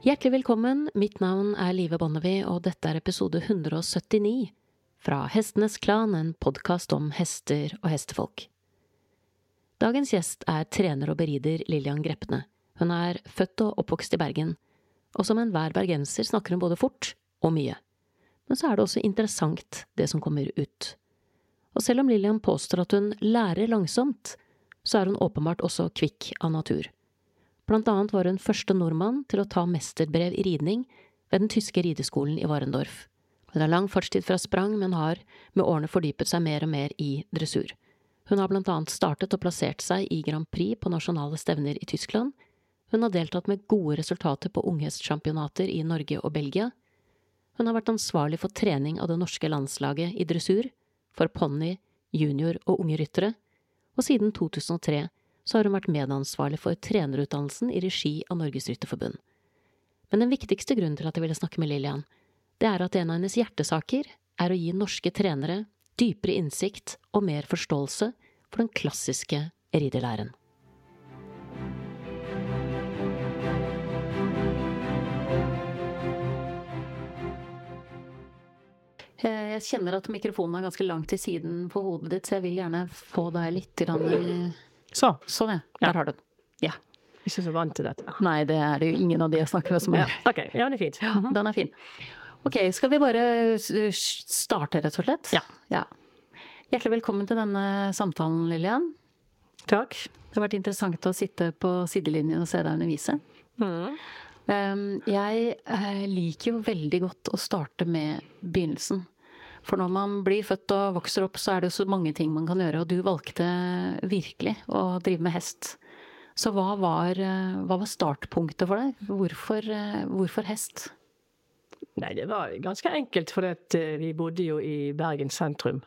Hjertelig velkommen, mitt navn er Live Bonnevie, og dette er episode 179 fra Hestenes Klan, en podkast om hester og hestefolk. Dagens gjest er trener og berider Lillian Grepne. Hun er født og oppvokst i Bergen, og som enhver bergenser snakker hun både fort og mye. Men så er det også interessant, det som kommer ut. Og selv om Lillian påstår at hun lærer langsomt, så er hun åpenbart også kvikk av natur. Blant annet var hun første nordmann til å ta mesterbrev i ridning ved den tyske rideskolen i Warendorf. Hun har lang fartstid fra sprang, men har med årene fordypet seg mer og mer i dressur. Hun har blant annet startet og plassert seg i Grand Prix på nasjonale stevner i Tyskland. Hun har deltatt med gode resultater på unghestsjampionater i Norge og Belgia. Hun har vært ansvarlig for trening av det norske landslaget i dressur, for ponni, junior og unge ryttere, og siden 2003 så har hun vært medansvarlig for trenerutdannelsen i regi av Norges Rytterforbund. Men den viktigste grunnen til at jeg ville snakke med Lillian, det er at en av hennes hjertesaker er å gi norske trenere dypere innsikt og mer forståelse for den klassiske ridelæren. Jeg kjenner at mikrofonen er ganske langt til siden på hodet ditt, så jeg vil gjerne få deg litt så. Sånn, ja. Der har du den. Ja. Ikke så vant til dette. Nei, det er det jo ingen av de jeg snakker med som er. Ja, ok, ja, den er fint. Ja, den er fin. Ok, skal vi bare starte, rett og slett? Ja. ja. Hjertelig velkommen til denne samtalen, Lillian. Takk. Det har vært interessant å sitte på sidelinjen og se deg undervise. Mm. Jeg eh, liker jo veldig godt å starte med begynnelsen. For når man blir født og vokser opp, så er det så mange ting man kan gjøre. Og du valgte virkelig å drive med hest. Så hva var, hva var startpunktet for deg? Hvorfor, hvorfor, hest? Nei, det var ganske enkelt, for eh, vi bodde jo i Bergen sentrum.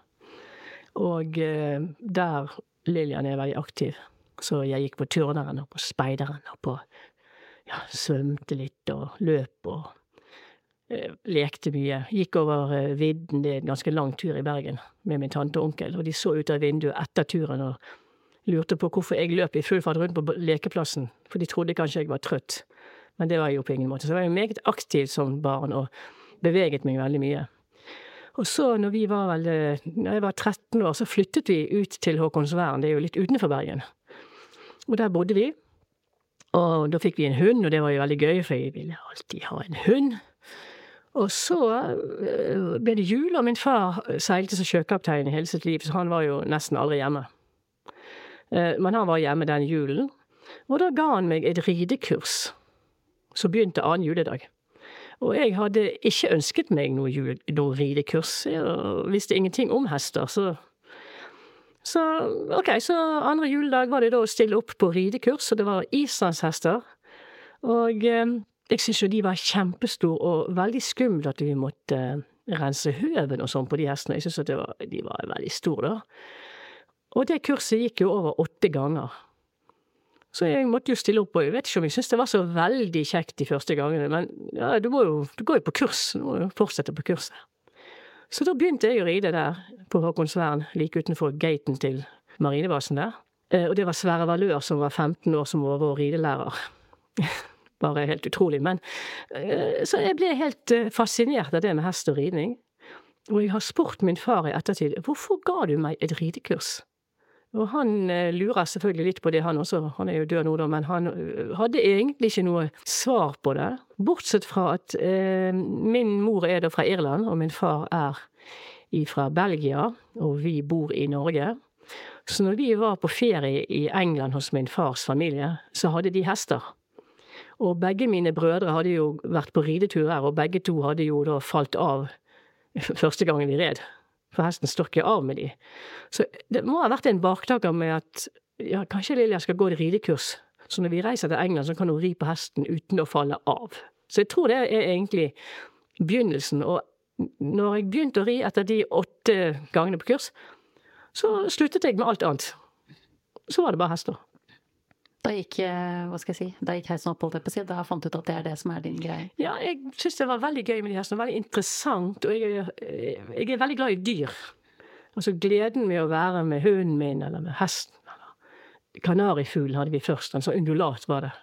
Og eh, der Lillian er veldig aktiv. Så jeg gikk på turneren og på speideren og på ja, svømte litt og løp og Eh, lekte mye. Gikk over eh, vidden, det er en ganske lang tur i Bergen, med min tante og onkel. Og de så ut av vinduet etter turen og lurte på hvorfor jeg løp i full fart rundt på lekeplassen. For de trodde kanskje jeg var trøtt. Men det var jeg jo på ingen måte. Så jeg var jo meget aktiv som barn og beveget meg veldig mye. Og så når vi var vel Når jeg var 13 år, så flyttet vi ut til Håkonsvern. Det er jo litt utenfor Bergen. Og der bodde vi. Og da fikk vi en hund, og det var jo veldig gøy, for jeg ville alltid ha en hund. Og så eh, ble det jul, og min far seilte som sjøkaptein hele sitt liv, så han var jo nesten aldri hjemme. Eh, men han var hjemme den julen, og da ga han meg et ridekurs som begynte annen juledag. Og jeg hadde ikke ønsket meg noe, jul, noe ridekurs, jeg visste ingenting om hester, så så ok, så andre juledag var det da å stille opp på ridekurs, og det var islandshester. Og eh, jeg syns jo de var kjempestore og veldig skumle at vi måtte eh, rense høven og sånn på de hestene. Jeg syns at var, de var veldig store, da. Og det kurset gikk jo over åtte ganger. Så jeg måtte jo stille opp, og jeg vet ikke om jeg syntes det var så veldig kjekt de første gangene, men ja, du, må jo, du går jo på kurs, du må jo fortsette på kurset. Så da begynte jeg å ride der, på Håkonsvern, like utenfor gaten til marinebasen der. Eh, og det var Sverre Valør som var 15 år, som var vår ridelærer. bare helt utrolig. Men eh, Så jeg ble helt eh, fascinert av det med hest og ridning. Og jeg har spurt min far i ettertid hvorfor ga du meg et ridekurs? Og han eh, lurer selvfølgelig litt på det, han også. Han er jo død nå, da, men han hadde egentlig ikke noe svar på det. Bortsett fra at eh, min mor er da fra Irland, og min far er fra Belgia, og vi bor i Norge. Så når vi var på ferie i England hos min fars familie, så hadde de hester. Og begge mine brødre hadde jo vært på ridetur her, og begge to hadde jo da falt av første gangen de red. For hesten står ikke av med de. Så det må ha vært en baktaker med at ja, kanskje Lilja skal gå et ridekurs. Så når vi reiser til England, så kan hun ri på hesten uten å falle av. Så jeg tror det er egentlig begynnelsen. Og når jeg begynte å ri etter de åtte gangene på kurs, så sluttet jeg med alt annet. Så var det bare hester. Da gikk eh, hva skal jeg si, da gikk heisen opp, holdt jeg på å si. Da fant du ut at det er det som er din greie? Ja, jeg syns det var veldig gøy med de hestene. Veldig interessant. Og jeg, jeg, er veldig glad i dyr. Altså gleden med å være med hunden min, eller med hesten. eller Kanarifuglen hadde vi først. En sånn undulat var det.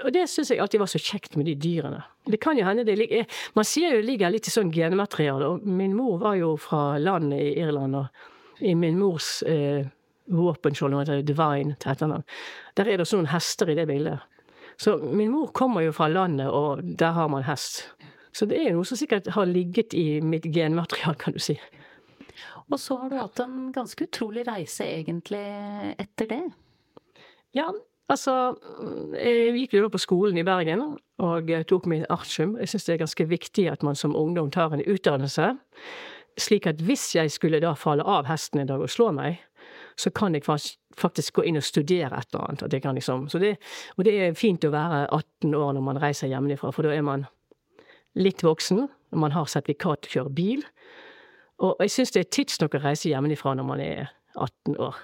Og det syns jeg alltid var så kjekt med de dyrene. Det kan jo hende det ligger Man sier jo det ligger litt i sånn genmateriale, og min mor var jo fra landet i Irland, og i min mors eh, våpenskjold, hun heter Divine til etternavn, der er det også noen hester i det bildet. Så min mor kommer jo fra landet, og der har man hest. Så det er jo noe som sikkert har ligget i mitt genmaterial, kan du si. Og så har du hatt en ganske utrolig reise egentlig etter det? Ja, altså Jeg gikk jo da på skolen i Bergen og tok min artium. Jeg syns det er ganske viktig at man som ungdom tar en utdannelse. Slik at hvis jeg skulle da falle av hesten en dag og slå meg, så kan jeg faktisk gå inn og studere et eller annet. Det liksom, det, og det er fint å være 18 år når man reiser hjemmefra, for da er man litt voksen, man har sertifikat til å kjøre bil. Og jeg syns det er tidsnok å reise hjemmefra når man er 18 år.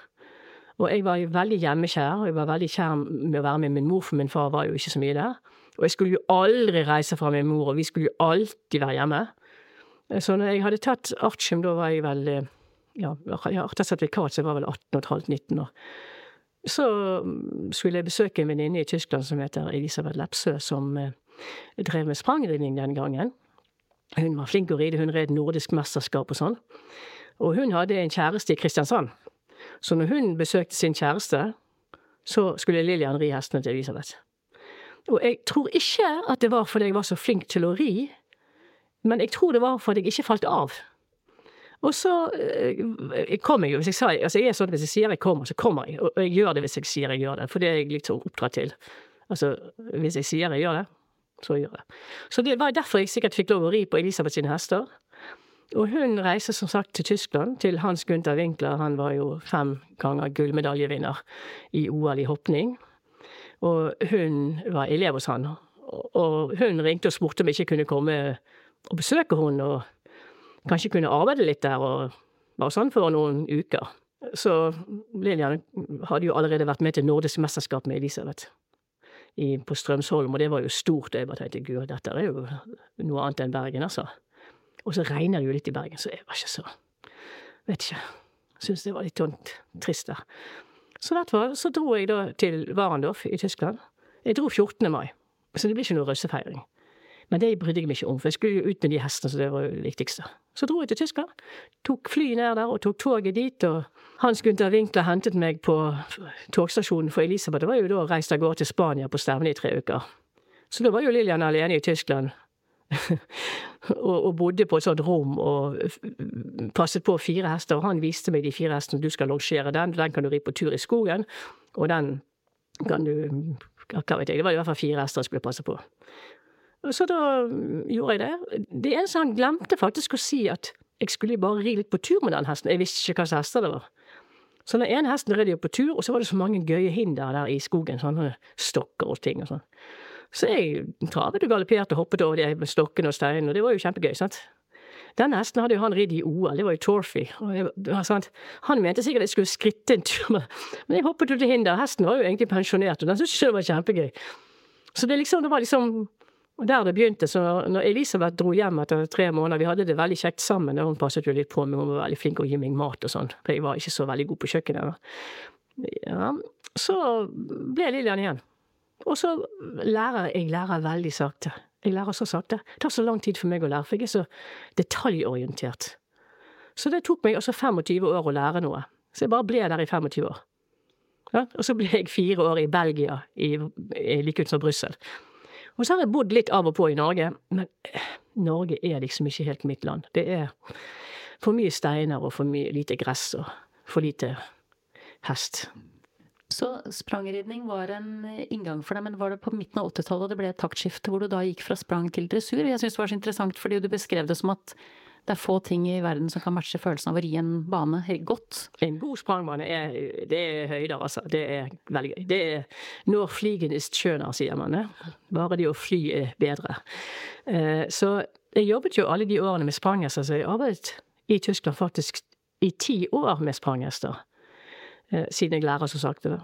Og jeg var jo veldig hjemmekjær, og jeg var veldig kjær med å være med min mor, for min far var jo ikke så mye der. Og jeg skulle jo aldri reise fra min mor, og vi skulle jo alltid være hjemme. Så når jeg hadde tatt artium, da var jeg vel ja, tatt sertifikat, så jeg var vel 18,5-19 år. Så mm, skulle jeg besøke en venninne i Tyskland som heter Elisabeth Lepsø, som eh, drev med sprangridning den gangen. Hun var flink å ride, hun red nordisk mesterskap og sånn. Og hun hadde en kjæreste i Kristiansand. Så når hun besøkte sin kjæreste, så skulle Lillian ri hestene til Elisabeth. Og jeg tror ikke at det var fordi jeg var så flink til å ri, men jeg tror det var fordi jeg ikke falt av. Og så eh, kom jeg jo, hvis jeg sa Altså, jeg er sånn hvis jeg sier jeg kommer, så kommer jeg. Og jeg gjør det hvis jeg sier jeg gjør det, for det er jeg litt sånn oppdratt til. Altså, hvis jeg sier jeg gjør det, så gjør jeg. det. Så det var derfor jeg sikkert fikk lov å ri på Elisabeth sine hester. Og hun reiser som sagt til Tyskland, til Hans Gunther Winkler. Han var jo fem ganger gullmedaljevinner i OL i hoppning. Og hun var elev hos han. Og hun ringte og spurte om jeg ikke kunne komme og besøke henne, kanskje kunne arbeide litt der, og bare sånn for noen uker. Så Lillian hadde jo allerede vært med til nordisk mesterskap med Elisabeth i, på Strømsholm, og det var jo stort. Og jeg bare tenkte gud, dette er jo noe annet enn Bergen, altså. Og så regner det jo litt i Bergen, så jeg var ikke så Vet ikke. Syns det var litt tungt, trist der. Så derfor så dro jeg da til Warendorf i Tyskland. Jeg dro 14. mai, så det blir ikke noe russefeiring. Men det brydde jeg meg ikke om, for jeg skulle jo ut med de hestene, så det var jo det viktigste. Så dro jeg til Tyskland. Tok fly ned der og tok toget dit, og Hans Gunther Winkler hentet meg på togstasjonen, for Elisabeth Det var jo da reist av gårde til Spania på stevne i tre uker. Så da var jo Lillian alene i Tyskland. og, og, bodde på et sånt rom og passet på fire hester. Og han viste meg de fire hestene. Du skal longere den, den kan du ri på tur i skogen. Og den kan du Hva vet jeg. Det var i hvert fall fire hester jeg skulle passe på. Så da gjorde jeg det. Det eneste han glemte faktisk å si, at jeg skulle bare ri litt på tur med den hesten. Jeg visste ikke hva slags hester det var. Så den ene hesten red jeg på tur, og så var det så mange gøye hinder der i skogen. Sånne stokker og ting og sånn. Så jeg travet og galopperte og hoppet over de stokkene og steinene, og det var jo kjempegøy. sant? Denne hesten hadde jo han ridd i OL, det var jo Torfy. Han mente sikkert jeg skulle skritte en tur, men jeg hoppet ut til hinder. Hesten var jo egentlig pensjonert, og den syntes det var kjempegøy. Så det, liksom, det var liksom og der det begynte. Så når Elisabeth dro hjem etter tre måneder, vi hadde det veldig kjekt sammen, og hun passet jo litt på meg, hun var veldig flink til å gi meg mat og sånn, for jeg var ikke så veldig god på kjøkkenet. Ja, så ble Lillian igjen. Og så lærer jeg lærer veldig sakte. Jeg lærer så sakte. Det tar så lang tid for meg å lære, for jeg er så detaljorientert. Så det tok meg også 25 år å lære noe. Så jeg bare ble der i 25 år. Ja, og så ble jeg fire år i Belgia, i, i like utenfor Brussel. Og så har jeg bodd litt av og på i Norge, men eh, Norge er liksom ikke helt mitt land. Det er for mye steiner og for mye lite gress og for lite hest. Så sprangridning var en eh, inngang for deg, men var det på midten av 80-tallet det ble et taktskifte hvor du da gikk fra sprang til dressur? Jeg syns det var så interessant fordi du beskrev det som at det er få ting i verden som kan matche følelsen av å ri en bane godt. En god sprangbane er, det er høyder, altså. Det er veldig gøy. Det er når flygen ist schöner, sier man. Bare det å fly er bedre. Eh, så jeg jobbet jo alle de årene med spranghester, så jeg arbeidet i Tyskland faktisk i ti år med spranghester. Eh, siden jeg lærer så sakte.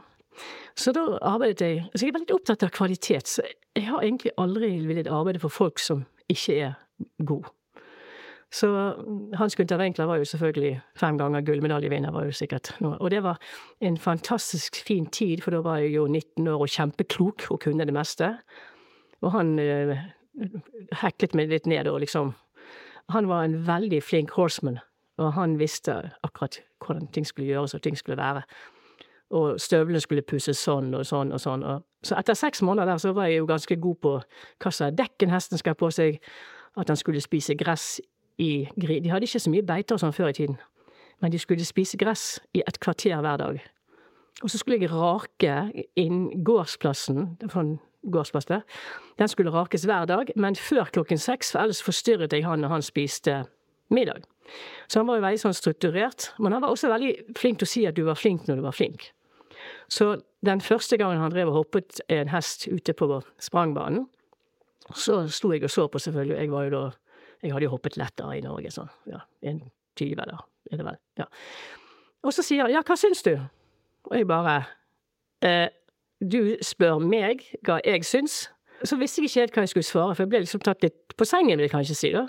Så da arbeidet jeg Så jeg er veldig opptatt av kvalitet. Så jeg har egentlig aldri villet arbeide for folk som ikke er gode. Så mm, Hans Gunther Winkler var jo selvfølgelig fem ganger gullmedaljevinner, var jo sikkert noe. Og det var en fantastisk fin tid, for da var jeg jo 19 år og kjempeklok og kunne det meste. Og han eh, heklet meg litt ned og liksom Han var en veldig flink horseman, og han visste akkurat hvordan ting skulle gjøres og ting skulle være. Og støvlene skulle pusses sånn og sånn og sånn. Og så etter seks måneder der så var jeg jo ganske god på hva slags dekken hesten skal ha på seg, at han skulle spise gress i gri... De hadde ikke så mye beiter og sånn før i tiden, men de skulle spise gress i et kvarter hver dag. Og så skulle jeg rake inn gårdsplassen, en gårdsplass der. Den skulle rakes hver dag, men før klokken seks, for ellers forstyrret jeg han når han spiste middag. Så han var jo veldig sånn strukturert, men han var også veldig flink til å si at du var flink når du var flink. Så den første gangen han drev og hoppet en hest ute på sprangbanen, så sto jeg og så på, selvfølgelig. Jeg var jo da Jeg hadde jo hoppet lettere i Norge, sånn ja, en tyve, eller er det vel. Ja. Og så sier han ja, hva syns du? Og jeg bare eh, Du spør meg hva jeg syns. Så visste jeg ikke helt hva jeg skulle svare, for jeg ble liksom tatt litt på sengen, vil jeg kanskje si. da.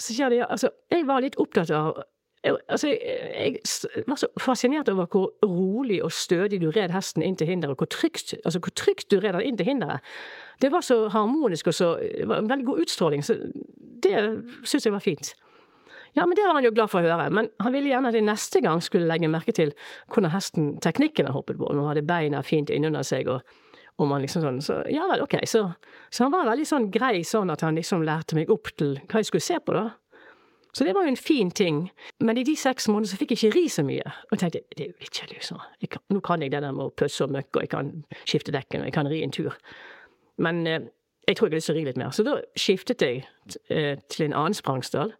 Så sier de altså, jeg var litt opptatt av altså, jeg, jeg var så fascinert over hvor rolig og stødig du red hesten inn til hinderet, hvor trygt, altså, hvor trygt du red den inn til hinderet. Det var så harmonisk og så veldig god utstråling, så det syns jeg var fint. Ja, men det var han jo glad for å høre, men han ville gjerne at jeg neste gang skulle legge merke til hvordan hesten, teknikken han hoppet på, når han hadde beina fint innunder seg og om man liksom sånn, så ja vel, ok. Så, så, han var veldig sånn grei sånn at han liksom lærte meg opp til hva jeg skulle se på, da. Så det var jo en fin ting. Men i de seks månedene så fikk jeg ikke ri så mye. Og tenkte det er jo ikke liksom. Kan, nå kan jeg det der med å pusse og møkke, og jeg kan skifte dekken, og jeg kan ri en tur. Men eh, jeg tror jeg har lyst til å ri litt mer. Så da skiftet jeg eh, til en annen sprangstall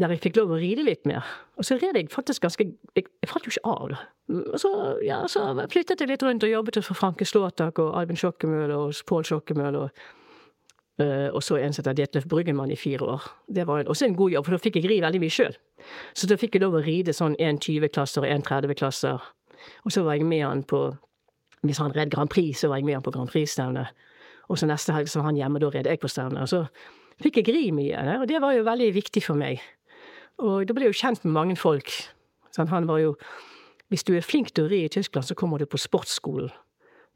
der jeg fikk lov å ride litt mer. Og så red jeg faktisk ganske Jeg, jeg falt jo ikke av, da. Og så, ja, så flyttet jeg litt rundt og jobbet for Franke Slåtak og Albin Sjokkemøl og Pål Sjokkemøl og, og så en som heter Detlef Bryggemann i fire år. Det var også en god jobb, for da fikk jeg ri veldig mye sjøl. Så da fikk jeg lov å ride sånn 1,20-klasser og 1,30-klasser. Og så var jeg med han på Hvis han red Grand Prix, så var jeg med han på Grand Prix-stevnet. Og så neste helg så var han hjemme, og da red jeg på stevnet. Og så fikk jeg ri mye, og det var jo veldig viktig for meg. Og da ble jeg jo kjent med mange folk. Sånn, han var jo Hvis du er flink til å ri i Tyskland, så kommer du på sportsskolen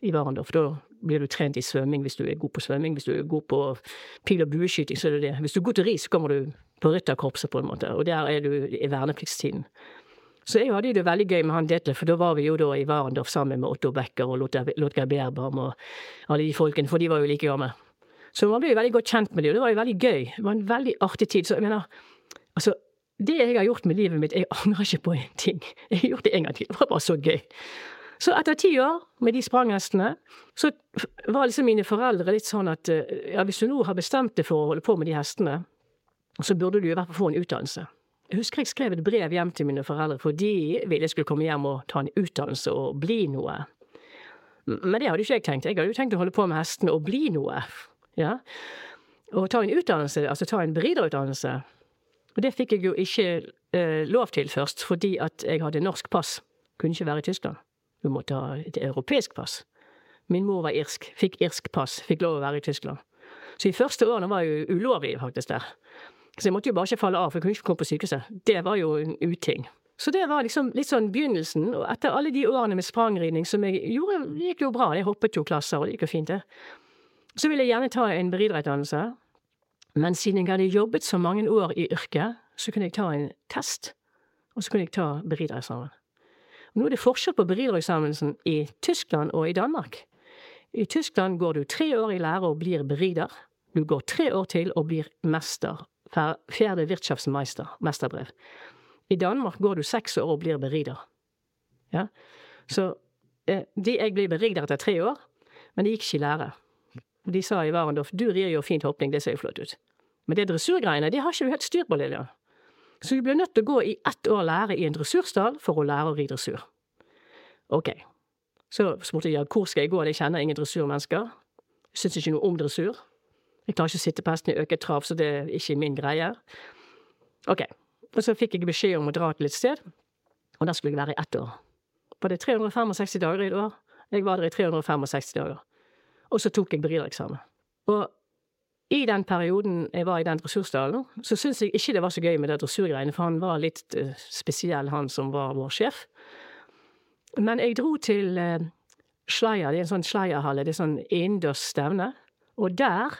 i Warendorf. Da blir du trent i svømming hvis du er god på svømming. Hvis du er god på pil- og bueskyting, så er det det. Hvis du er god til ris ri, så kommer du på rytterkorpset, på en måte. Og der er du i vernepliktstiden. Så jeg hadde det veldig gøy med han Detlef, for da var vi jo da i Warendorf sammen med Otto Becker og Lotger Beerbaum og alle de folkene, for de var jo like gamle. Så man ble jo veldig godt kjent med dem, og det var jo veldig gøy. Det var en veldig artig tid. Så jeg mener, altså det jeg har gjort med livet mitt, jeg angrer ikke på en ting. Jeg har gjort det en gang til. Det var bare så gøy. Så etter ti år med de spranghestene, så var liksom mine foreldre litt sånn at ja, hvis du nå har bestemt deg for å holde på med de hestene, så burde du i hvert fall få en utdannelse. Jeg husker jeg skrev et brev hjem til mine foreldre, for de ville jeg skulle komme hjem og ta en utdannelse og bli noe. Men det hadde ikke jeg tenkt. Jeg hadde jo tenkt å holde på med hestene og bli noe. Ja. Og ta en utdannelse, altså ta en beriderutdannelse, og det fikk jeg jo ikke eh, lov til først, fordi at jeg hadde norsk pass. Kunne ikke være i Tyskland. Du måtte ha et europeisk pass. Min mor var irsk, fikk irsk pass, fikk lov å være i Tyskland. Så de første årene var jeg jo ulovlig faktisk der. Så jeg måtte jo bare ikke falle av, for jeg kunne ikke komme på sykehuset. Det var jo en uting. Så det var liksom litt sånn begynnelsen. Og etter alle de årene med sprangridning som jeg gjorde, det gikk jo bra. Jeg hoppet jo klasser, og det gikk jo fint, det. Så ville jeg gjerne ta en beriderutdannelse. Men siden jeg hadde jobbet så mange år i yrket, så kunne jeg ta en test, og så kunne jeg ta beridereksamen. Nå er det forskjell på beridereksamen i Tyskland og i Danmark. I Tyskland går du tre år i lære og blir berider. Du går tre år til og blir mester. Fjerde Wirtschaftsmeister, mesterbrev. I Danmark går du seks år og blir berider. Ja? Så eh, de, jeg ble berider etter tre år, men det gikk ikke i lære. De sa i Warendorf du rir jo fint hoppning, det ser jo flott ut. Men det dressurgreiene, det har ikke du helt styr på, Lillian. Så du blir nødt til å gå i ett år lære i en dressursdal for å lære å ri dressur. Ok. Så spurte jeg hvor skal jeg gå, jeg kjenner ingen dressurmennesker. Syns ikke noe om dressur. Jeg klarer ikke å sitte på hesten i øket trav, så det er ikke min greie. Ok. Og så fikk jeg beskjed om å dra til et sted, og der skulle jeg være i ett år. Var det 365 dager i et år? Jeg var der i 365 dager. Og så tok jeg beridereksamen. Og i den perioden jeg var i den dressurstallen, så syntes jeg ikke det var så gøy med det dressurgreiene, for han var litt uh, spesiell, han som var vår sjef. Men jeg dro til uh, Schleier, det er en sånn Schleierhalle, det er sånn innendørs stevne. Og der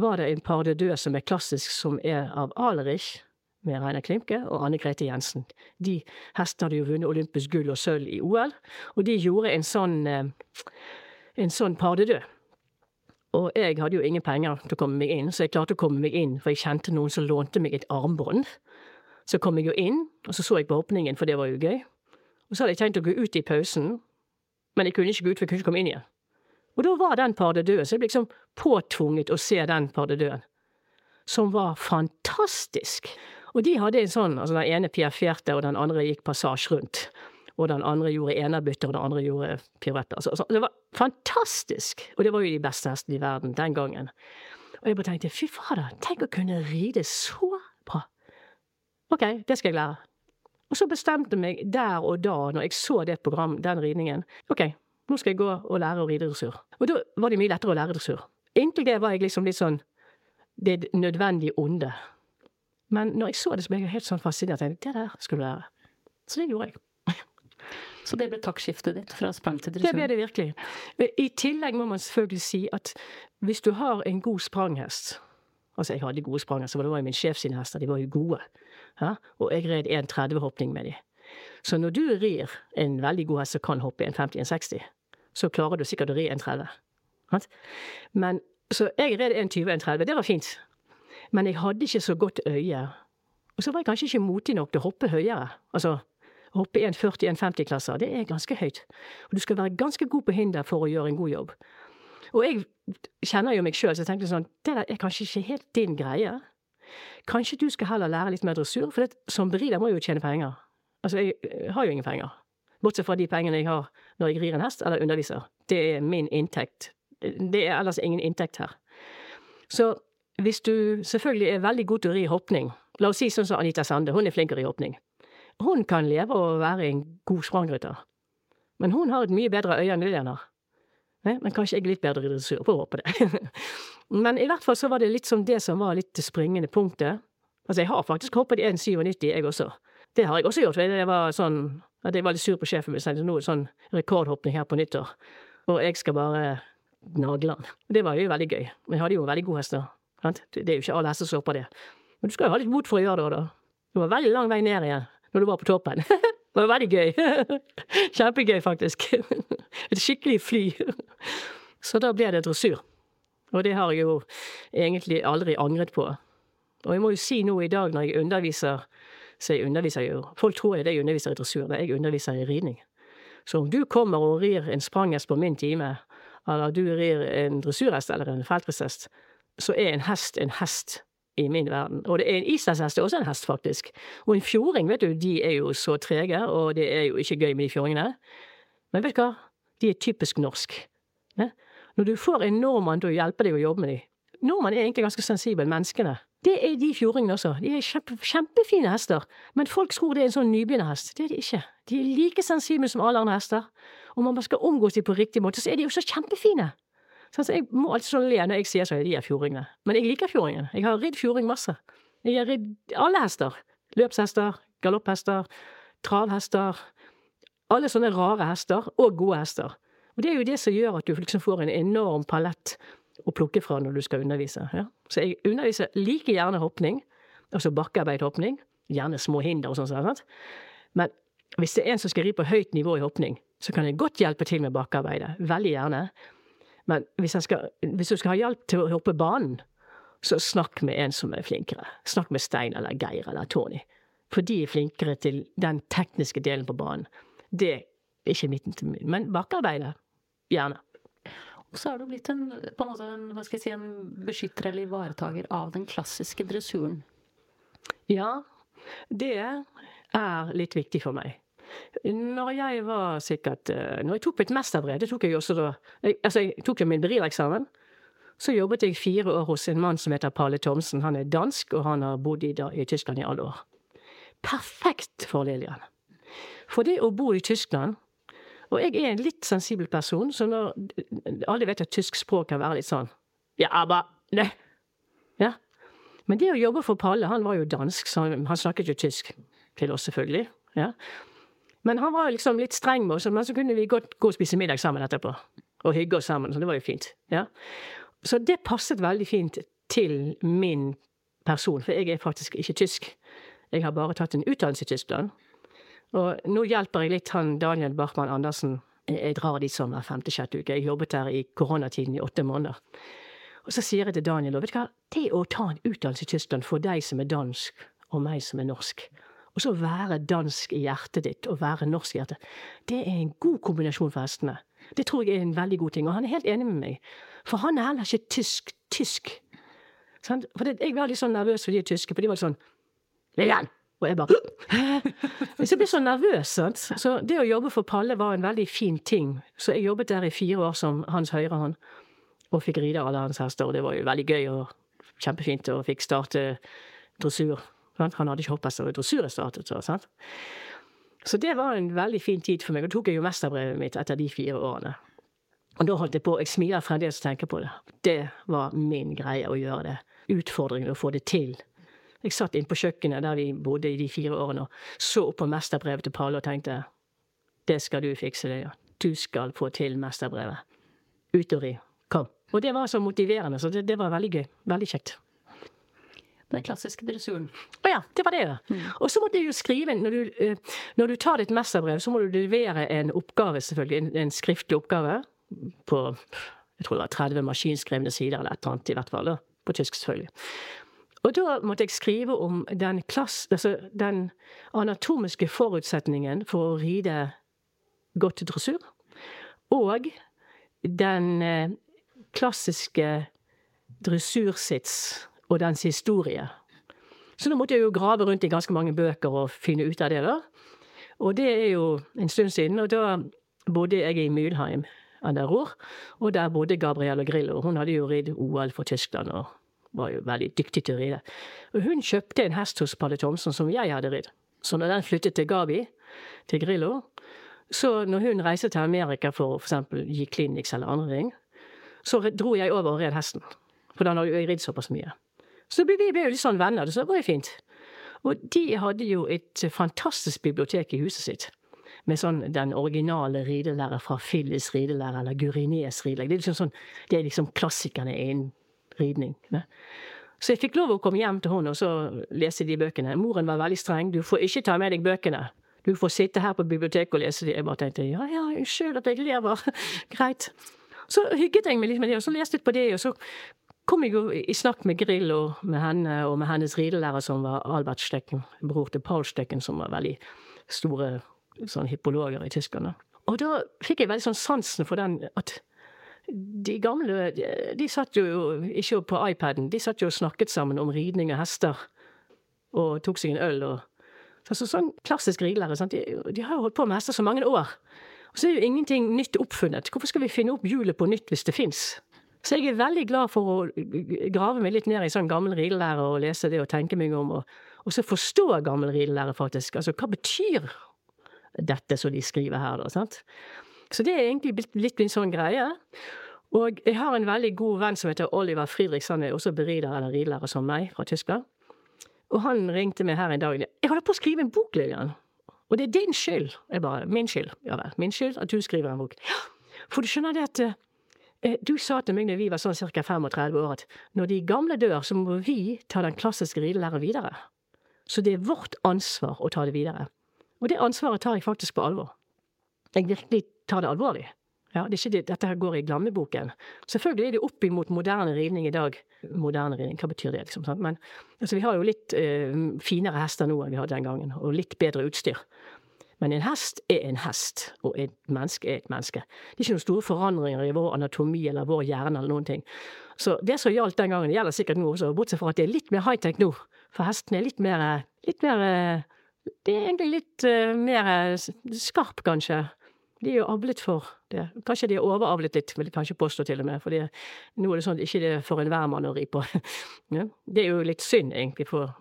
var det en par de døde som er klassisk, som er av Alerich, med Reiner Klimke, og Anne Grete Jensen. De hestene hadde jo vunnet olympisk gull og sølv i OL, og de gjorde en sånn, uh, en sånn par de deux. Og jeg hadde jo ingen penger til å komme meg inn, så jeg klarte å komme meg inn, for jeg kjente noen som lånte meg et armbånd. Så kom jeg jo inn, og så så jeg på åpningen, for det var jo gøy. Og så hadde jeg tenkt å gå ut i pausen, men jeg kunne ikke gå ut, for jeg kunne ikke komme inn igjen. Og da var den Parde død, så jeg ble liksom påtvunget å se den Parde død, som var fantastisk. Og de hadde en sånn, altså den ene piafferte, og den andre gikk passasje rundt og den andre gjorde enerbytter, og den andre gjorde piruetter. Så, så, det var fantastisk! Og det var jo de beste hestene i verden den gangen. Og jeg bare tenkte fy fader, tenk å kunne ride så bra! Ok, det skal jeg lære. Og så bestemte jeg meg der og da, når jeg så det program, den ridningen, ok, nå skal jeg gå og lære å ride dressur. Og da var det mye lettere å lære dressur. Inntil det var jeg liksom litt sånn det nødvendige onde. Men når jeg så det, så ble jeg helt sånn fascinert. Jeg tenkte, det der skal du lære. Så det gjorde jeg. Så det ble taktskiftet ditt fra sprang til dressur? Det ble det virkelig. I tillegg må man selvfølgelig si at hvis du har en god spranghest Altså, jeg hadde gode spranghester, for det var jo min sjef sine hester, de var jo gode. Ja? Og jeg red 1,30-hoppning med de. Så når du rir en veldig god hest som kan hoppe 1,50-1,60, så klarer du sikkert å ri 1,30. Men, så jeg red 1,20-1,30, det var fint. Men jeg hadde ikke så godt øye. Og så var jeg kanskje ikke motig nok til å hoppe høyere. Altså hoppe 1,40-1,50-klasser, det er ganske høyt. Og du skal være ganske god på hinder for å gjøre en god jobb. Og jeg kjenner jo meg sjøl, så jeg tenkte sånn Det er kanskje ikke helt din greie. Kanskje du skal heller lære litt mer dressur, for som berider må jeg jo tjene penger. Altså, jeg eh, har jo ingen penger. Bortsett fra de pengene jeg har når jeg rir en hest eller underviser. Det er min inntekt. Det er ellers ingen inntekt her. Så hvis du selvfølgelig er veldig god til å ri hoppning La oss si sånn som Anita Sande, hun er flinkere i hoppning. Hun kan leve og være en god sprangrytter. Men hun har et mye bedre øye enn Lillian har. Men kanskje jeg er litt bedre i dressur, på håpe det. Men i hvert fall så var det litt som det som var litt det springende punktet. Altså, jeg har faktisk hoppet i 1,97, jeg også. Det har jeg også gjort. Jeg var sånn at jeg var litt sur på sjefen min. Så nå er sånn rekordhoppning her på nyttår. Og jeg skal bare nagle han. Det var jo veldig gøy. Men jeg hadde jo veldig gode hester. Det er jo ikke alle hester som hopper det. Men du skal jo ha litt mot for å gjøre det, da. Det var veldig lang vei ned igjen når du var på toppen. Det var veldig gøy. Kjempegøy, faktisk. Et skikkelig fly. Så da ble det dressur. Og det har jeg jo egentlig aldri angret på. Og jeg må jo si nå i dag når jeg underviser Så jeg underviser jo Folk tror jeg det jeg underviser i dressur, men jeg underviser i ridning. Så om du kommer og rir en spranghest på min time, eller du rir en dressurhest eller en feltristhest, så er en hest en hest i min verden. Og det er en islandshest er også en hest, faktisk. Og en fjording, vet du, de er jo så trege, og det er jo ikke gøy med de fjordingene. Men vet du hva? De er typisk norsk. Ne? Når du får en nordmann til å hjelpe deg å jobbe med dem Nordmann er egentlig ganske sensibel, menneskene. Det er de fjordingene også. De er kjempe, kjempefine hester, men folk tror det er en sånn nybegynnerhest. Det er de ikke. De er like sensible som alle andre hester. Om man skal omgås dem på riktig måte, så er de også kjempefine. Så jeg må alltid sånn le når jeg sier sånn, de er fjordingene. Men jeg liker fjordingen. Jeg har ridd fjording masse. Jeg har ridd alle hester. Løpshester, galopphester, travhester. Alle sånne rare hester, og gode hester. Og det er jo det som gjør at du liksom får en enorm palett å plukke fra når du skal undervise. Ja? Så jeg underviser like gjerne hoppning, altså bakkearbeidhoppning, gjerne små hinder og sånn. sånn. Men hvis det er en som skal ri på høyt nivå i hoppning, så kan jeg godt hjelpe til med bakkearbeidet. Veldig gjerne. Men hvis, skal, hvis, du skal ha hjelp til å hoppe banen, så snakk med en som er flinkere. Snakk med Stein eller Geir eller Tony. For de er flinkere til den tekniske delen på banen. Det er ikke mitt Men bakarbeidet, gjerne. Og så er du blitt en, på en måte en, hva skal jeg si, en beskytter eller ivaretaker av den klassiske dressuren. Ja, det er litt viktig for meg. Når jeg var sikkert eh, Når jeg tok mitt mesterbrev, det tok jeg også da jeg, Altså, jeg tok jo min berireksamen. Så jobbet jeg fire år hos en mann som heter Palle Thomsen. Han er dansk, og han har bodd i, i Tyskland i alle år. Perfekt for Lillian. For det å bo i Tyskland Og jeg er en litt sensibel person, så når Alle vet at tysk språk kan være litt sånn Ja, aber ne, Ja. Men det å jobbe for Palle Han var jo dansk, så han, han snakket jo tysk til oss, selvfølgelig. Ja. Men han var liksom litt streng med oss, men så kunne vi godt gå og spise middag sammen etterpå. Og hygge oss sammen, så det var jo fint. Ja. Så det passet veldig fint til min person, for jeg er faktisk ikke tysk. Jeg har bare tatt en utdannelse i Tyskland. Og nå hjelper jeg litt han Daniel Bachmann Andersen. Jeg drar dit sommer hver femte-sjette uke. Jeg jobbet der i koronatiden i åtte måneder. Og så sier jeg til Daniel vet du hva, det å ta en utdannelse i Tyskland for deg som er dansk, og meg som er norsk, og så være dansk i hjertet ditt og være norsk i hjertet, det er en god kombinasjon for hestene. Det tror jeg er en veldig god ting. Og han er helt enig med meg. For han er heller ikke tysk tysk. For det, jeg var litt sånn nervøs for de tyske, for de var sånn Lillian! Og jeg bare Så jeg ble så nervøs. sant? Så det å jobbe for Palle var en veldig fin ting. Så jeg jobbet der i fire år som hans høyre hånd, og fikk ride alle hans hester. Og det var jo veldig gøy og kjempefint, og fikk starte dressur. Sant? Han hadde ikke hopphester, og dressur jeg startet. Så, så det var en veldig fin tid for meg. Og tok jeg jo mesterbrevet mitt etter de fire årene. Og da holdt jeg på Jeg smiler fremdeles og tenker på det. Det var min greie å gjøre det. Utfordringen å få det til. Jeg satt inne på kjøkkenet der vi bodde i de fire årene, og så opp på mesterbrevet til Palle og tenkte det skal du fikse, det. Du skal få til mesterbrevet. Ut og ri. Kom. Og det var så motiverende, så det, det var veldig gøy. Veldig kjekt. Den klassiske dressuren. Å ja, det var det. Mm. Og så må du jo skrive når du, eh, når du tar ditt mesterbrev, så må du levere en oppgave, selvfølgelig. En, en skriftlig oppgave på jeg tror det var 30 maskinskrevne sider, eller et eller annet i hvert fall. Da. På tysk, selvfølgelig. Og da måtte jeg skrive om den, klass, altså den anatomiske forutsetningen for å ride godt dressur. Og den eh, klassiske dressursits og dens historie. Så nå måtte jeg jo grave rundt i ganske mange bøker og finne ut av det, da. Og det er jo en stund siden, og da bodde jeg i Mülheim der Ruhr, og der bodde Gabrielle Grillo. Hun hadde jo ridd OL for Tyskland og var jo veldig dyktig til å ride. Og hun kjøpte en hest hos Palle Thomsen som jeg hadde ridd. Så når den flyttet til Gabi, til Grillo, så når hun reiste til Amerika for å f.eks. gi clinics eller andre ting, så dro jeg over og red hesten. For da hadde jeg ridd såpass mye. Så vi ble jo litt sånn venner, så det var jo fint. Og de hadde jo et fantastisk bibliotek i huset sitt. Med sånn den originale ridelærer fra Phyllis ridelærer, eller Gurinés ridelærer. Det er liksom sånn, det er liksom klassikerne innen ridning. Ne? Så jeg fikk lov å komme hjem til henne og så lese de bøkene. Moren var veldig streng. Du får ikke ta med deg bøkene. Du får sitte her på biblioteket og lese de. Jeg bare tenkte ja, ja, unnskyld at jeg lever. Greit. Så hygget jeg meg litt med det, og så leste jeg på det, og så kom jeg jo i snakk med Grill og med henne og med hennes ridelærer, som var Albert Stecken, bror til Paul Stecken, som var veldig store sånn hippologer i Tyskland. Og da fikk jeg veldig sånn sansen for den at de gamle de satt jo ikke på iPaden, de satt jo og snakket sammen om ridning av hester. Og tok seg en øl og altså, Sånn klassisk ridelærer. De, de, har jo holdt på med hester så mange år. Og så er jo ingenting nytt oppfunnet. Hvorfor skal vi finne opp hjulet på nytt hvis det fins? Så jeg er veldig glad for å grave meg litt ned i sånn gammel ridelære og lese det og tenke meg om, og, og så forstå gammel ridelære, faktisk. Altså, hva betyr dette som de skriver her, da? sant? Så det er egentlig litt min sånn greie. Og jeg har en veldig god venn som heter Oliver Friedrichs, han er også berider eller ridelærer som meg, fra Tyskland. Og han ringte meg her en dag. 'Jeg holder på å skrive en bok, Lillian.' Og det er din skyld. Jeg bare 'Min skyld?' Ja vel. Min skyld at du skriver en bok. Ja, for du skjønner det at eh, du sa til meg når vi var sånn ca. 35 år, at når de gamle dør, så må vi ta den klassiske ridelæren videre. Så det er vårt ansvar å ta det videre. Og det ansvaret tar jeg faktisk på alvor. Jeg virkelig tar det alvorlig. Ja, det det, dette her går i glammeboken. Selvfølgelig er det opp imot moderne ridning i dag. Moderne ridning, hva betyr det, liksom? Sant? Men altså, vi har jo litt uh, finere hester nå enn vi hadde den gangen, og litt bedre utstyr. Men en hest er en hest, og et menneske er et menneske. Det er ikke noen store forandringer i vår anatomi eller vår hjerne eller noen ting. Så det som gjaldt den gangen, gjelder sikkert nå også, bortsett fra at det er litt mer high-tech nå. For hesten er litt mer, litt mer Det er egentlig litt uh, mer skarp, kanskje. De er jo avlet for det. Kanskje de er overavlet litt, vil jeg kanskje påstå til og med, for nå er det sånn at ikke det er for enhver mann å ri på. Det er jo litt synd, egentlig, for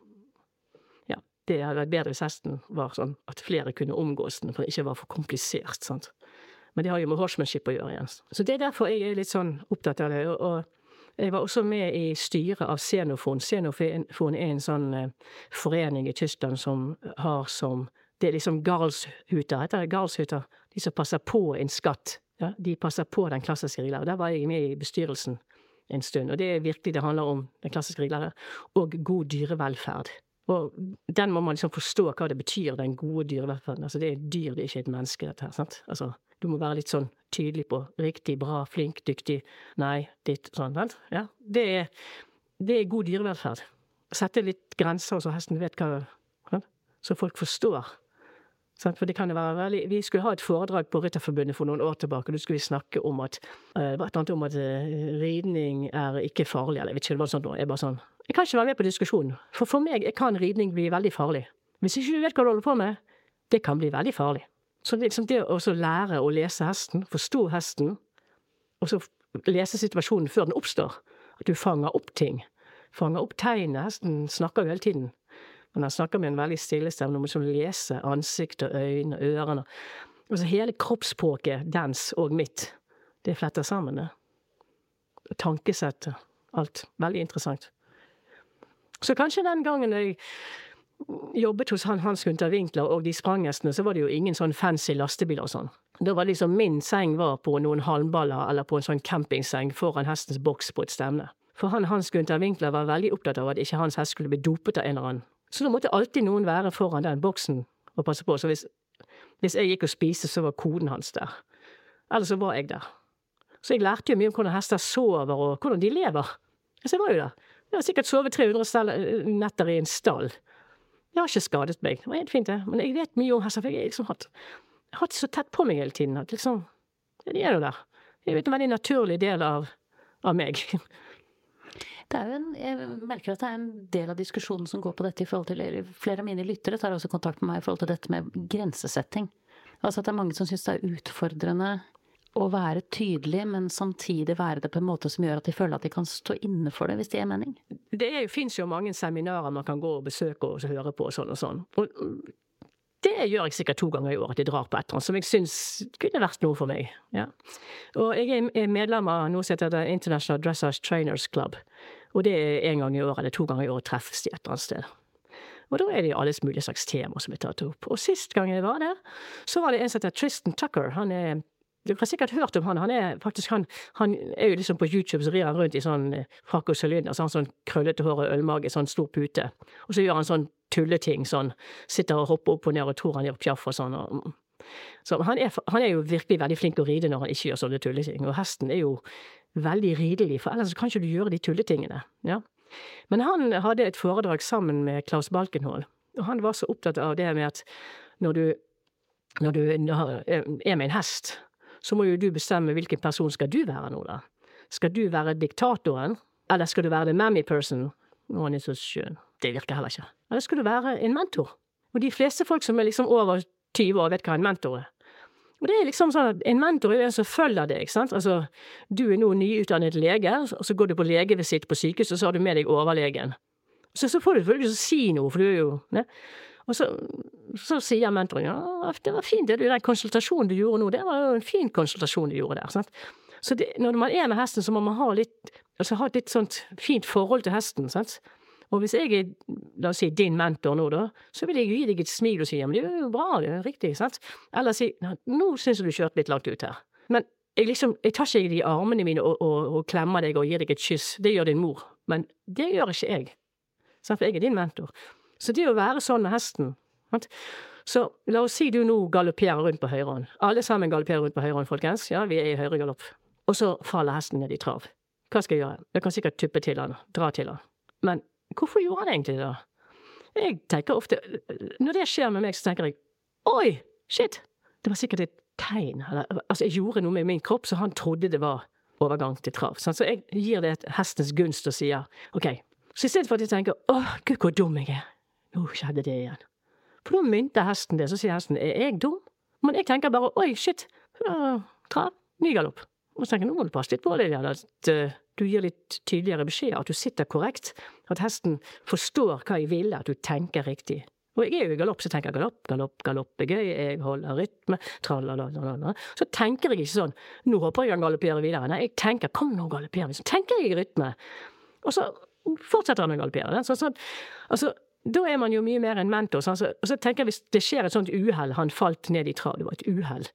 det hadde vært bedre hvis hesten var sånn at flere kunne omgås den, for det ikke var for komplisert, sant. Men det har jo med horsemanship å gjøre igjen. Så det er derfor jeg er litt sånn opptatt av det. Og, Jeg var også med i styret av Xenofon. Xenofon er en sånn eh, forening i Tyskland som har som Det er liksom Garlshuter, heter det Garlshuter? De som passer på en skatt. Ja, de passer på den klassiske rigglære. Der var jeg med i bestyrelsen en stund. Og det er virkelig det handler om, den klassiske rigglære, og god dyrevelferd. Og den må man liksom forstå hva det betyr, den gode dyrevelferden. Altså det er dyr, det er ikke et menneske, dette her. sant? Altså, du må være litt sånn tydelig på riktig, bra, flink, dyktig, nei, ditt, sånn. sant? Ja, det er, det er god dyrevelferd. Sette litt grenser, så hesten vet hva sant? Så folk forstår. Sant? For det kan jo være veldig Vi skulle ha et foredrag på Rytterforbundet for noen år tilbake, og da skulle vi snakke om at uh, om at uh, ridning er ikke farlig, eller jeg vet ikke, det var sånn. Jeg bare sånn Jeg kan ikke være med på diskusjonen. For for meg kan ridning bli veldig farlig. Hvis ikke du vet hva du holder på med, det kan bli veldig farlig. Så det, liksom det å lære å lese hesten, forstå hesten, og så lese situasjonen før den oppstår, at du fanger opp ting, fanger opp tegnet, hesten snakker jo hele tiden. Men han snakker med en veldig stille stemme. Du må liksom lese ansikt og øyne og ørene. Altså hele kroppsspråket dens og mitt, det fletter sammen, det. Tankesettet. Alt. Veldig interessant. Så kanskje den gangen jeg jobbet hos han Hans Gunther Winkler og de spranghestene, så var det jo ingen sånn fancy lastebiler og sånn. Da var liksom min seng var på noen halmballer eller på en sånn campingseng foran hestens boks på et stevne. For han Hans Gunther Winkler var veldig opptatt av at ikke hans hest skulle bli dopet av en eller annen. Så da måtte alltid noen være foran den boksen og passe på. Så hvis, hvis jeg gikk og spiste, så var koden hans der. Eller så var jeg der. Så jeg lærte jo mye om hvordan hester sover, og hvordan de lever. Så jeg var jo der. Jeg har sikkert sovet 300 netter i en stall. Jeg har ikke skadet meg. Det var helt fint, det. Men jeg vet mye om hester, for jeg har liksom hatt, hatt det så tett på meg hele tiden at liksom De er jo der. Det er jo en veldig naturlig del av, av meg. Det er jo en, jeg merker at det er en del av diskusjonen som går på dette i forhold til Flere av mine lyttere tar også kontakt med meg i forhold til dette med grensesetting. Altså at det er mange som syns det er utfordrende å være tydelig, men samtidig være det på en måte som gjør at de føler at de kan stå inne for det, hvis det gir mening. Det fins jo mange seminarer man kan gå og besøke og høre på og sånn og sånn. Og det gjør jeg sikkert to ganger i år, at jeg drar på et eller annet som jeg syns kunne vært noe for meg. Ja. Og jeg er medlem av noe som heter International Dressage Trainers Club. Og det er en gang i året eller to ganger i året treffes de et eller annet sted. Og da er det alles mulige slags temaer som er tatt opp. Og sist gang jeg var der, så var det en som heter Tristan Tucker. Han er du har sikkert hørt om han. Han er faktisk han, han er jo liksom på YouTube, så rir han rundt i sånn eh, frakk og sylinder, så sånn krøllete hår og ølmage, sånn stor pute. Og så gjør han sånn tulleting, sånn sitter og hopper opp og ned og tror han gjør pjaff og sånn. Og, så han er, han er, jo virkelig veldig flink å ride når han ikke gjør sånne tulleting. Og hesten er jo veldig ridelig, for ellers kan ikke du gjøre de tulletingene. Ja. Men han hadde et foredrag sammen med Klaus Balkenhold, og han var så opptatt av det med at når du, når du er med en hest, så må jo du bestemme hvilken person skal du være nå, da. Skal du være diktatoren, eller skal du være the mammy person? Å, han er så skjønn. Det virker heller ikke. Eller skal du være en mentor? Og de fleste folk som er liksom over 20 år, vet hva en mentor er. Og det er liksom sånn at En mentor er en som følger deg. ikke sant? Altså, Du er nå nyutdannet lege, og så går du på legevisitt på sykehus, og så har du med deg overlegen. Så, så får du selvfølgelig si noe, for du er jo ne? Og så, så sier mentoren ja, det var fint, det, den konsultasjonen du gjorde nå, det var jo en fin konsultasjon du gjorde der. sant? Så det, når man er med hesten, så må man ha, litt, altså ha et litt sånt fint forhold til hesten. sant? Og hvis jeg er, la oss si, din mentor nå, da, så vil jeg gi deg et smil og si ja, men det er jo bra, det er riktig, sant? Eller si nå syns jeg du kjørte litt langt ut her. Men jeg liksom, jeg tar ikke deg i armene mine og, og, og, klemmer deg og gir deg et kyss, det gjør din mor. Men det gjør ikke jeg. Sant? For jeg er din mentor. Så det å være sånn med hesten sant? Så la oss si du nå galopperer rundt på høyrehånd. Alle sammen galopperer rundt på høyrehånd, folkens. Ja, vi er i høyregalopp. Og så faller hesten ned i trav. Hva skal jeg gjøre? Jeg kan sikkert tuppe til han, dra til han. Men Hvorfor gjorde han egentlig det? Jeg tenker ofte Når det skjer med meg, så tenker jeg oi, shit, det var sikkert et tegn. Eller, altså, jeg gjorde noe med min kropp, så han trodde det var overgang til trav. Så jeg gir det hestens gunst og sier OK. Så i stedet for at jeg tenker å, gud, hvor dum jeg er, nå skjedde det igjen. For da mynter hesten det, så sier hesten er jeg dum? Men jeg tenker bare oi, shit, trav, ny galopp. Og så tenker jeg nå må du passe litt på det, at uh, du gir litt tydeligere beskjed, at du sitter korrekt, at hesten forstår hva jeg ville, at du tenker riktig. Og jeg er jo i galopp, så tenker jeg galopp, galopp, galopp er gøy, jeg holder rytme, tralala Så tenker jeg ikke sånn, nå håper jeg han galopperer videre. Nei, jeg tenker, kom nå galopperer vi. Så tenker jeg i rytme. Og så fortsetter han å galoppere. Så, sånn, altså, da er man jo mye mer en mentor. Sånn, så, og så tenker jeg hvis det skjer et sånt uhell, han falt ned i trav, det var et uhell.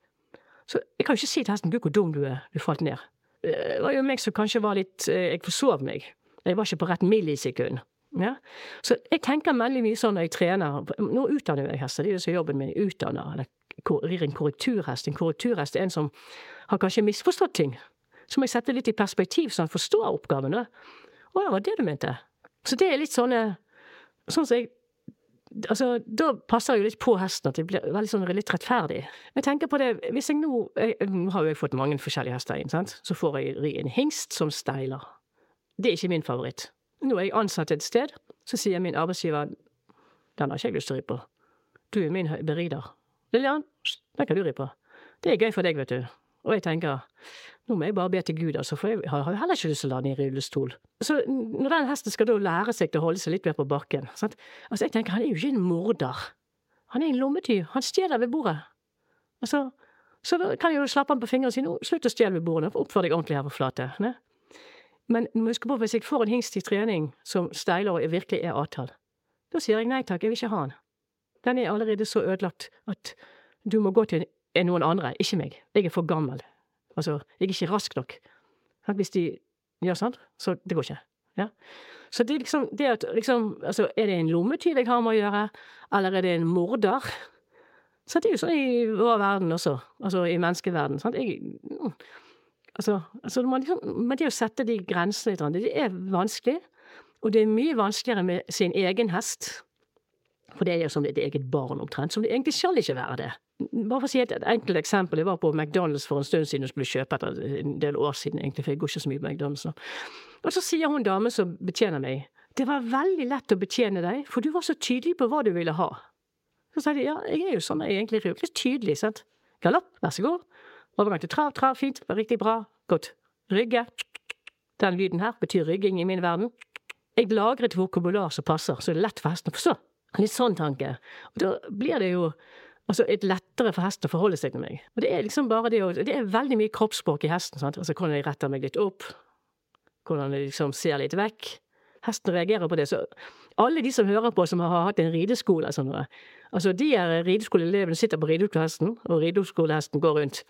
Så jeg kan jo ikke si til hesten 'gud, hvor dum du er, du falt ned'. Det var jo meg som kanskje var litt Jeg forsov meg. Jeg var ikke på rett millisekund. Ja? Så jeg tenker veldig mye sånn når jeg trener. Nå utdanner jeg hester, det er jo så jobben min. Utdanner, eller rir en korrekturhest. En korrekturhest er en som har kanskje misforstått ting. Så må jeg sette litt i perspektiv, så han forstår oppgaven. Å ja, var det du mente. Så det er litt sånne Sånn som jeg Altså, da passer jeg jo litt på hesten, at det blir veldig sånn litt rettferdig. Jeg tenker på det, hvis jeg nå jeg, Nå har jo jeg fått mange forskjellige hester inn, sant. Så får jeg ri en hingst som steiler. Det er ikke min favoritt. Nå er jeg ansatt et sted, så sier min arbeidsgiver den har ikke jeg lyst til å ri på. Du er min berider. Lillian, den kan du ri på. Det er gøy for deg, vet du. Og jeg tenker nå må jeg bare be til Gud, altså, for jeg har jo heller ikke lyst til å la den i rullestol. Så når den hesten skal da lære seg til å holde seg litt mer på bakken sant? Altså, jeg tenker han er jo ikke en morder. Han er en lommetyv. Han stjeler ved bordet. Altså, så da kan jeg jo slappe han på fingeren og si nå, slutt å stjele ved bordet, oppfør deg ordentlig her på flate. Ne? Men husk på, hvis jeg får en hingst i trening som steiler og virkelig er avtalt, da sier jeg nei takk, jeg vil ikke ha han. Den er allerede så ødelagt at du må gå til noen andre, ikke meg. Jeg er for gammel. Altså, jeg er ikke rask nok. Hvis de gjør sånn, så det går ikke. Ja? Så det er liksom det at liksom Altså, er det en lommetyv jeg har med å gjøre, eller er det en morder? Så det er jo sånn i vår verden også, altså i menneskeverden. Sant? Jeg, Altså, altså liksom, men det å sette de grensene litt, det er vanskelig. Og det er mye vanskeligere med sin egen hest. For det er som et eget barn omtrent. Som det egentlig skal ikke være det. Bare for å si et, enkelt eksempel. Jeg var på McDonald's for en stund siden og skulle kjøpe etter en del år siden, egentlig, for jeg går ikke så mye på McDonald's nå. Og så sier hun damen som betjener meg, det var veldig lett å betjene deg, for du var så tydelig på hva du ville ha. Så sa de ja, jeg er jo sånn jeg er egentlig litt tydelig, sant. Galopp, vær så god. Overgang til trav, trav, fint, riktig bra, godt. Rygge, den lyden her betyr rygging i min verden. Jeg lagret vokabular som passer, så det er lett for hesten å forstå. Litt sånn tanke. Og da blir det jo altså et lettere for hesten å forholde seg til meg. Og det er liksom bare det å Det er veldig mye kroppsspråk i hesten, sant. Altså hvordan jeg retter meg litt opp, hvordan jeg liksom ser litt vekk. Hesten reagerer på det. Så alle de som hører på som har hatt en rideskole, sånn, altså de rideskoleelevene sitter på rideskolehesten, og rideskolehesten går rundt.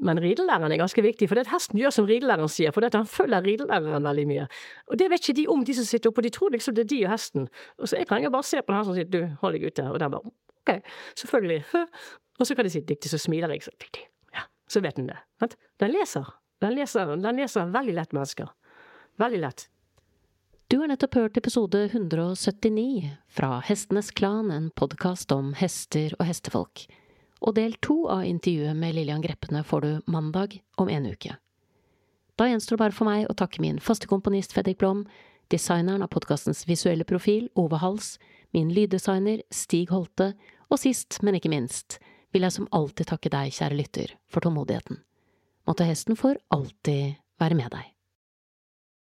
Men ridelæreren er ganske viktig, for det at hesten gjør som ridelæreren sier, for det at han følger ridelæreren veldig mye. Og det vet ikke de om, de som sitter oppe, de tror liksom det er de og hesten. Og så jeg trenger bare se på den her som sier du, hold deg ute, og den bare ok, selvfølgelig, og så kan de si diktig, så smiler jeg, så ja, så vet den det. Den leser, den leser, den leser veldig lett mennesker. Veldig lett. Du har nettopp hørt episode 179 fra Hestenes Klan, en podkast om hester og hestefolk og del to av intervjuet med Lillian Greppene får du mandag om en uke. Da gjenstår det bare for meg å takke min faste komponist Fredrik Blom, designeren av podkastens visuelle profil Ove Hals, min lyddesigner Stig Holte, og sist, men ikke minst, vil jeg som alltid takke deg, kjære lytter, for tålmodigheten. Måtte hesten for alltid være med deg.